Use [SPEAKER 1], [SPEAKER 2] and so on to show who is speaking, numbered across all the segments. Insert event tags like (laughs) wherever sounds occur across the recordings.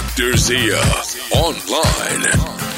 [SPEAKER 1] Dr. Zia Online.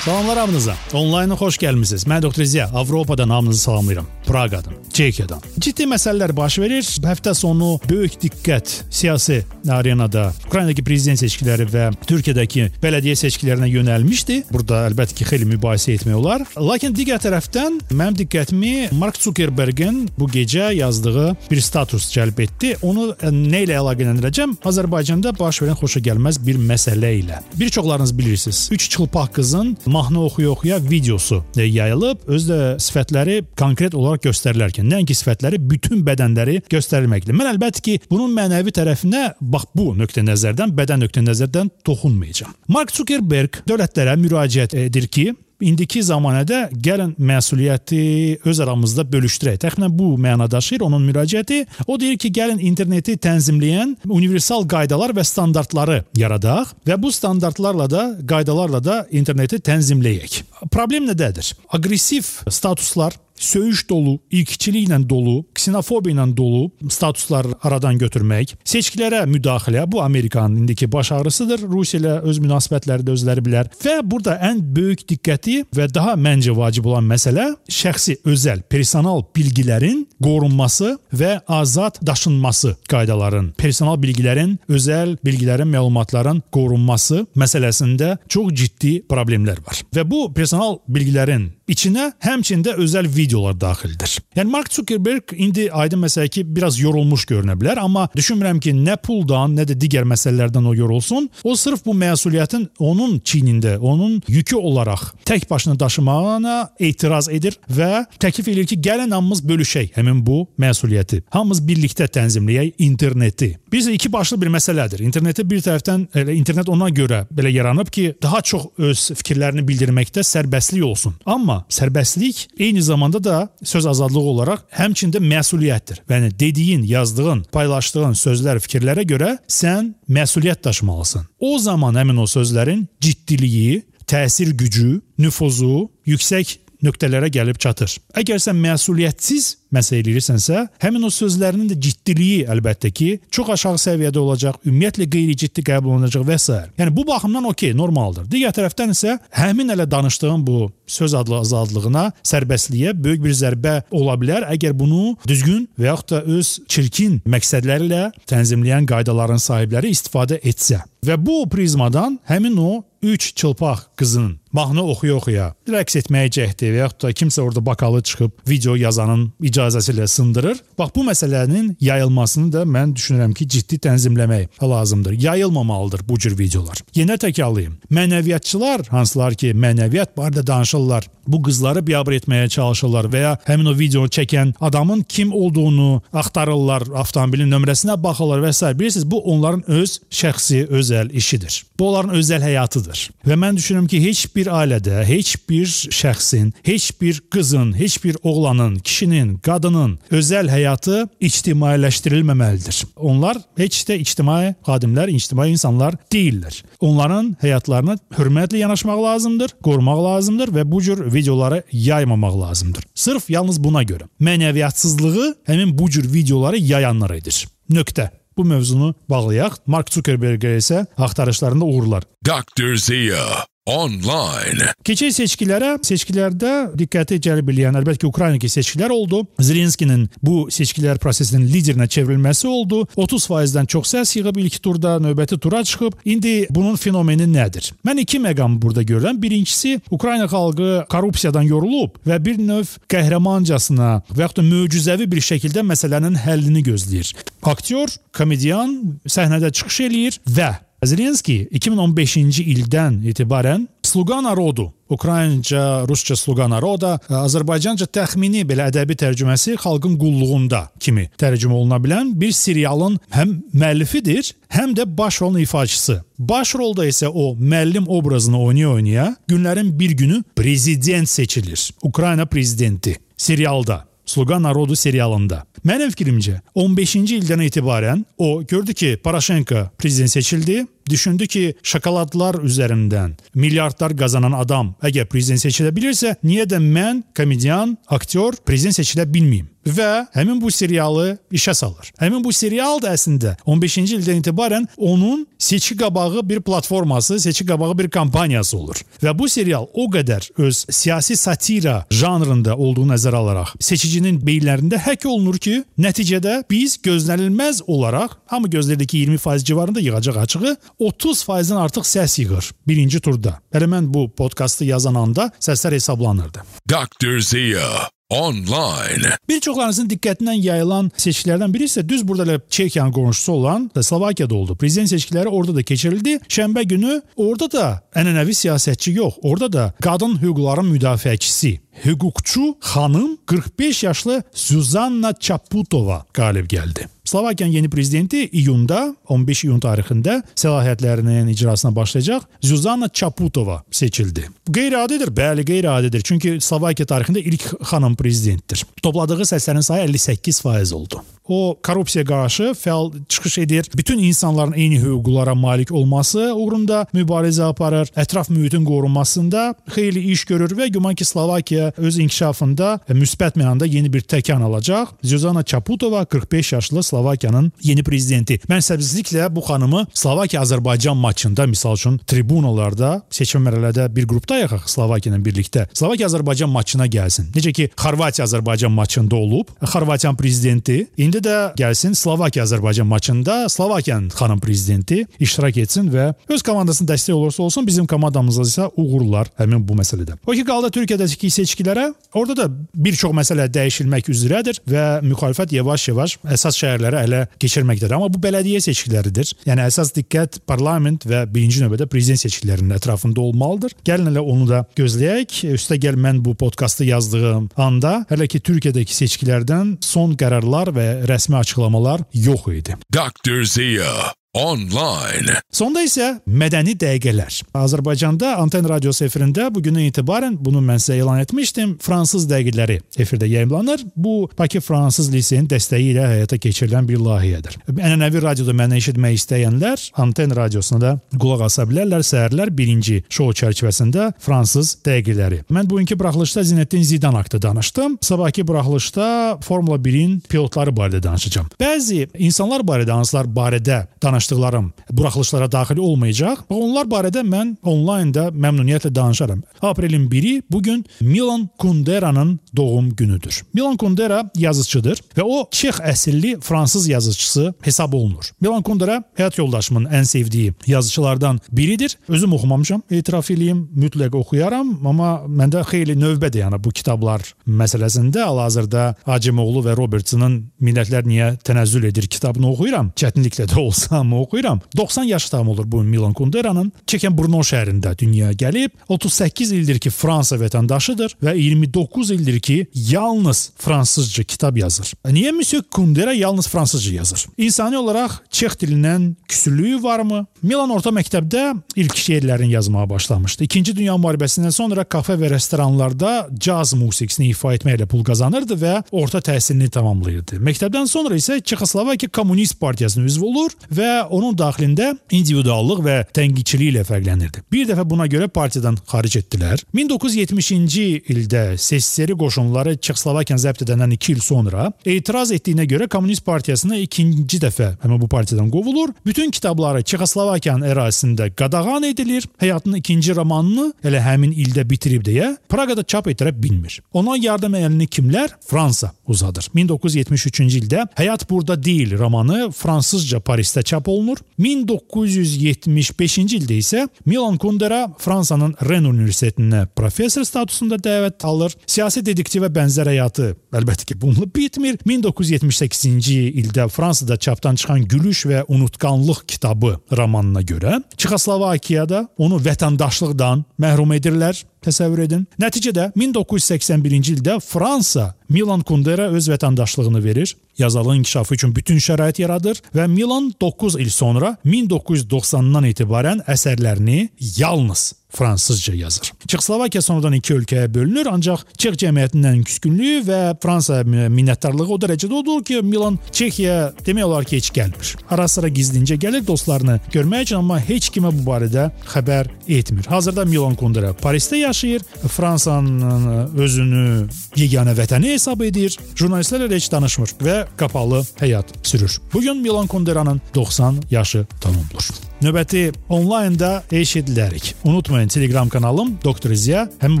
[SPEAKER 2] Salamlar hamınıza. Onlayına xoş gəlmisiniz. Mən Dr. Ziya, Avropadan hamınızı salamlayıram. Praqadan, Çekiyadan. Ciddi məsələlər baş verir. Həftə sonu böyük diqqət siyasi arenada Ukraynadakı prezident seçkiləri və Türkiyədəki bələdiyyə seçkilərinə yönəlmişdi. Burada əlbəttə ki, xeyli mübahisə etmək olar. Lakin digər tərəfdən mənim diqqətimi Mark Zuckerbergin bu gecə yazdığı bir status cəlb etdi. Onu nə ilə əlaqələndirəcəm? Azərbaycanda baş verən xoşagəlməz bir məsələ ilə. Bir çoxlarınız bilirsiniz. 3 çılpaq qızın mahnı oxuya-oxuya videosu yayılıb, özü də sifətləri konkret olaraq göstərilərkən, nəinki sifətləri, bütün bədənləri göstərilməkdir. Mən əlbəttə ki, bunun mənəvi tərəfinə bax bu nöqtə nəzərdən, bədən nöqtə nəzərdən toxunmayacağam. Mark Zuckerberg dövlətlərə müraciət edir ki, indiki zamanədə gəlin məsuliyyəti öz aramızda bölüşdürək. Təxminən bu məna daşıyır onun müraciəti. O deyir ki, gəlin interneti tənzimləyən universal qaydalar və standartları yaradaq və bu standartlarla da, qaydalarla da interneti tənzimləyək. Problem nədədir? Aqressiv statuslar söyüş dolu, ilkçiliklə dolu, ksenofobiya ilə dolu statusları aradan götürmək, seçkilərə müdaxilə, bu Amerikanın indiki baş ağrısıdır. Rusiya ilə öz münasibətləri də özləri bilər və burada ən böyük diqqəti və daha məncə vacib olan məsələ şəxsi özəl, personal bilgilərin qorunması və azad daşınması qaydaların, personal bilgilərin, özəl bilgilərin, məlumatların qorunması məsələsində çox ciddi problemlər var. Və bu personal bilgilərin içinə həmçində özəl videolar daxildir. Yəni Mark Zuckerberg indi aydın məsələ ki, biraz yorulmuş görünə bilər, amma düşünmürəm ki, nə puldan, nə də digər məsələlərdən o yorulsun. O sırf bu məsuliyyətin onun çiynində, onun yükü olaraq tək başına daşımağına etiraz edir və təklif edir ki, gəlin hamımız bölüşək həmin bu məsuliyyəti. Hamımız birlikdə tənzimləyək interneti. Bizə iki başlı bir məsələdir. İnterneti bir tərəfdən elə internet ona görə belə yaranıb ki, daha çox öz fikirlərini bildirməkdə sərbəstlik olsun. Amma sərbəstlik eyni zamanda da söz azadlığı olaraq həmçində məsuliyyətdir. Yəni dediyin, yazdığın, paylaşdığın sözlər, fikirlərə görə sən məsuliyyət daşımalısan. O zaman həmin o sözlərin ciddiliyi, təsir gücü, nüfuzu yüksək nöqtələrə gəlib çatır. Əgər sən məsuliyyətsiz məsələ eləyirsənsə, həmin o sözlərinin də ciddiliyi əlbəttə ki, çox aşağı səviyyədə olacaq, ümumiyyətlə qeyri-ciddi qəbul olunacaq və s. Yəni bu baxımdan okey, normaldır. Digər tərəfdən isə həmin elə danışdığım bu söz adlı azadlığına, sərbəstliyə böyük bir zərbə ola bilər, əgər bunu düzgün və yaxud da öz çirkin məqsədləri ilə tənzimləyən qaydaların sahibləri istifadə etsə. Və bu prizmadan həmin o 3 çılpaq qızın mahnı oxuya-oxuya rəqs etməyə cəhdi və yaxud da kimsə orada bakalı çıxıb video yazanın icazəsi ilə sındırır. Bax bu məsələnin yayılmasını da mən düşünürəm ki, ciddi tənzimləmək lazımdır. Yayılmamalıdır bu cür videolar. Yenə təkrarlayım. Mənəviyyatçılar, hansılar ki, mənəviyyat barədə danışırlar, bu qızları biabır etməyə çalışırlar və ya həmin o videonu çəkən adamın kim olduğunu axtarırlar, avtomobilin nömrəsinə baxırlar və s. Bilirsiniz, bu onların öz şəxsi, özəl işidir. Bu onların özəl həyatıdır. Və mən düşünürəm ki, heç bir ailədə, heç bir şəxsin, heç bir qızın, heç bir oğlanın, kişinin, qadının özəl həyatı ictimailəşdirilməməlidir. Onlar heç də ictimai xadimlər, ictimai insanlar deyillər. Onların həyatlarına hörmətlə yanaşmaq lazımdır, qorumaq lazımdır və bu cür videoları yaymamaq lazımdır. Sırf yalnız buna görə. Mənəviyyatsızlığı həmin bu cür videoları yayanlar edir. Nöqtə. Bu mövzunu bağlayaq. Mark Zuckerberg isə axtarışlarında uğurlar.
[SPEAKER 1] Dr. Zia Online.
[SPEAKER 2] Keçək seçkilərə. Seçkilərdə diqqəti cəlb edən əlbəttə ki, Ukraynadakı seçkilər oldu. Zelenskinin bu seçkilər prosesinin liderinə çevrilməsi oldu. 30%-dən çox səs yığıb ilk turda növbəti tura çıxıb. İndi bunun fenomeni nədir? Mən iki məqam burada görürəm. Birincisi, Ukrayna xalqı korrupsiyadan yorulub və bir növ qəhrəmancasına və yaxud da möcüzəvi bir şəkildə məsələnin həllini gözləyir. Aktyor, komedian səhnədə çıxış eləyir və Zelenski 2015-ci ildən etibarən Sluga Narodu Ukraynca, Rusça Sluga Naroda, Azərbaycanca təxmini belə ədəbi tərcüməsi xalqın qulluğunda kimi tərcümə oluna bilən bir serialın həm müəllifidir, həm də baş rolun ifaçısı. Baş rolda isə o müəllim obrazını oynaya-oynaya günlərin bir günü prezident seçilir. Ukrayna prezidenti serialda. Sluga Narodu serialında. Mənim fikrimcə 15-ci ildən etibarən o gördü ki, Paraşenko prezident seçildi düşündü ki şokoladlar üzerinden milyardlar kazanan adam eğer prezident seçilebilirse niye de ben komedyan, aktör prezident seçilebilmeyeyim? Və həmin bu serialı işə salır. Həmin bu serial da əslində 15-ci ildən etibarən onun seçki qabağı bir platforması, seçki qabağı bir kampaniyası olur. Və bu serial o qədər öz siyasi satira janrında olduğu nəzərə alaraq seçicinin beyinlərində həkk olunur ki, nəticədə biz gözlənilməz olaraq hamı gözlədi ki 20% civarında yığacaq açığı 30%-dən artıq səs yığır birinci turda. Hələ mən bu podkastı yazan anda səslər hesablanırdı.
[SPEAKER 1] Dr. Zia online.
[SPEAKER 2] Bir çoxlarınızın diqqətindən yayılan seçkilərdən biri isə düz burada elə Çekiyanın qonşusu olan Slovakiyada oldu. Prezident seçkiləri orada da keçirildi. Şənbə günü orada da ənənəvi siyasətçi yox, orada da qadın hüquqların müdafiəçisi hüquqçu xanım 45 yaşlı Suzanna Çaputova qalib gəldi. Slovakiyanın yeni prezidenti iyunda 15 iyun tarixində səlahiyyətlərinin icrasına başlayacaq Zuzanna Çaputova seçildi. Bu qeyri-adidir. Bəli, qeyri-adidir. Çünki Slovakiya tarixində ilk xanım prezidentdir. Topladığı səslərin sayı 58% oldu. O korrupsiya qarşı fəal çıxış edir. Bütün insanların eyni hüquqlara malik olması uğrunda mübarizə aparır. Ətraf mühitin qorunmasında xeyli iş görür və güman ki Slovakiya öz inkişafında müsbət mənada yeni bir təkan alacaq. Zuzana Çaputova 45 yaşlı Slovakiyanın yeni prezidenti. Mən səbirliklə bu xanımı Slovakiya-Azərbaycan maçında misal üçün tribunalarda seçim mərhələdə bir qrupdayıq Slovakiya ilə birlikdə. Slovakiya-Azərbaycan maçına gəlsin. Necə ki Xorvatiya-Azərbaycan maçında olub, Xorvatiyanın prezidenti indi də gəlsin Slovakiya-Azərbaycan maçında Slovakiyanın xanım prezidenti iştirak etsin və öz komandasına dəstək olursa olsun bizim komandamıza isə uğurlar həmin bu məsələdə. O ki qaldı Türkiyədəki seçkilərə, orada da bir çox məsələ dəyişilmək üzrədir və müxalifət yavaş-yavaş əsas şəhərlərə ələ keçirməkdədir. Amma bu bələdiyyə seçkiləridir. Yəni əsas diqqət parlament və birinci növbədə prezident seçkilərinin ətrafında olmalıdır. Gəlin elə onu da gözləyək. Üstəgəl mən bu podkastı yazdığım anda hələ ki Türkiyədəki seçkilərdən son qərarlar və rəsmi açıqlamalar yox idi.
[SPEAKER 1] Dr. Zia online.
[SPEAKER 2] Sonda isə mədəni dəqiqələr. Azərbaycanda Anten radiosu efirində bu gündən etibarən bunu mən sizə elan etmişdim. Fransız dəqiqələri efirdə yayımlanır. Bu Bakı Fransız Liseyinin dəstəyi ilə həyata keçirilən bir layihədir. Ənənəvi radioda məni eşitmək istəyənlər Anten radiosuna da qulaq asa bilərlər. Səhərlər birinci şou çərçivəsində Fransız dəqiqələri. Mən bugünkü buraxılışda Zinettin Zidan haqqında danışdım. Sabahki buraxılışda Formula 1-in pilotları barədə danışacağam. Bəzi insanlar barədə, hansılar barədə danışacağam danışdıqlarım buraxılışlara daxil olmayacaq. Onlar barədə mən onlaynda məmnuniyyətlə danışaram. Aprelin 1-i bu gün Milan Kundera'nın doğum günüdür. Milan Kundera yazıçıdır və o Çex əsilli fransız yazıçısı hesab olunur. Milan Kundera həyat yoldaşımın ən sevdiyi yazıçılardan biridir. Özüm oxumamışam, etiraf eləyim, mütləq oxuyaram, amma məndə xeyli növbədir yəni bu kitablar məsələsində hal-hazırda Acımoğlu və Robertsonun Millətlər niyə tənəzzül edir kitabını oxuyuram. Çətinliklə də (laughs) olsa kitabımı oxuyuram. 90 yaş tam olur bu Milan Kundera'nın. Çeken Brno şəhərində dünyaya gəlib. 38 ildir ki, Fransa vətəndaşıdır və 29 ildir ki, yalnız fransızca kitab yazır. Niyə Monsieur Kundera yalnız fransızca yazır? İnsani olaraq Çex dilindən küsürlüyü varmı? Milan orta məktəbdə ilk şeirlərini yazmağa başlamışdı. İkinci Dünya müharibəsindən sonra kafe və restoranlarda caz musiqisini ifa etməklə pul qazanırdı və orta təhsilini tamamlayırdı. Məktəbdən sonra isə Çexoslovakiya Kommunist Partiyasının üzvü olur və onun daxilində individuallıq və tənqidçiliklə fərqlənirdi. Bir dəfə buna görə partiyadan xaric etdilər. 1970-ci ildə SSR qoşunları Çexoslovakiyanı zəbt edəndən 2 il sonra etiraz etdiyinə görə Kommunist Partiyasına ikinci dəfə həmin bu partiyadan qovulur. Bütün kitabları Çexoslovakiyanın ərazisində qadağan edilir. Həyatının ikinci romanını elə həmin ildə bitirib deyə Praqada çap etdirə bilmir. Ona yardım əlini kimlər? Fransa uzadır. 1973-cü ildə Həyat burada deyil romanı fransızca Parisdə çap olunur. 1975-ci ildə isə Milan Kundera Fransanın Ren Universitetinə professor statusunda dəvət alır. Siyasi dedektivə bənzər həyatı əlbəttə ki, bununla bitmir. 1978-ci ildə Fransada çapdan çıxan Gülüş və Unutqanlıq kitabı romanına görə Çexoslovakiyada onu vətəndaşlıqdan məhrum edirlər. Təsəvvür edin. Nəticədə 1981-ci ildə Fransa Milan Kundera öz vətəndaşlığını verir. Yazarlığın inkişafı üçün bütün şərait yaradır və Milan 9 il sonra 1990-dan etibarən əsərlərini yalnız fransızca yazır. Çexoslovakiya sonradan iki ölkəyə bölünür, ancaq Çex cəmiyyətinin küskünlüyü və Fransa minnətdarlığı o dərəcədə odur ki, Milan Çexiyaya demək olar ki, heç gəlmir. Ara-sıra gizlincə gəlir dostlarını görmək üçün, amma heç kimə bu barədə xəbər etmir. Hazırda Milan Kundera Parisdə yaşayır, Fransanın özünü yeganə vətəni hesab edir, jurnalistlərlə heç danışmır və qapalı həyat sürür. Bu gün Milan Kunderanın 90 yaşı tamamdır. Növbəti onlaynda eşidilərik. Unutmayın Telegram kanalım Doktor İziya. Həmin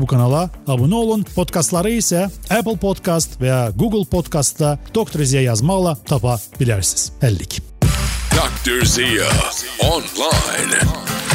[SPEAKER 2] bu kanala abunə olun. Podkastları isə Apple Podcast və ya Google Podcastda Doktor İziya yazmaqla tapa bilərsiniz. Həllik.
[SPEAKER 1] Dr. Zia Online.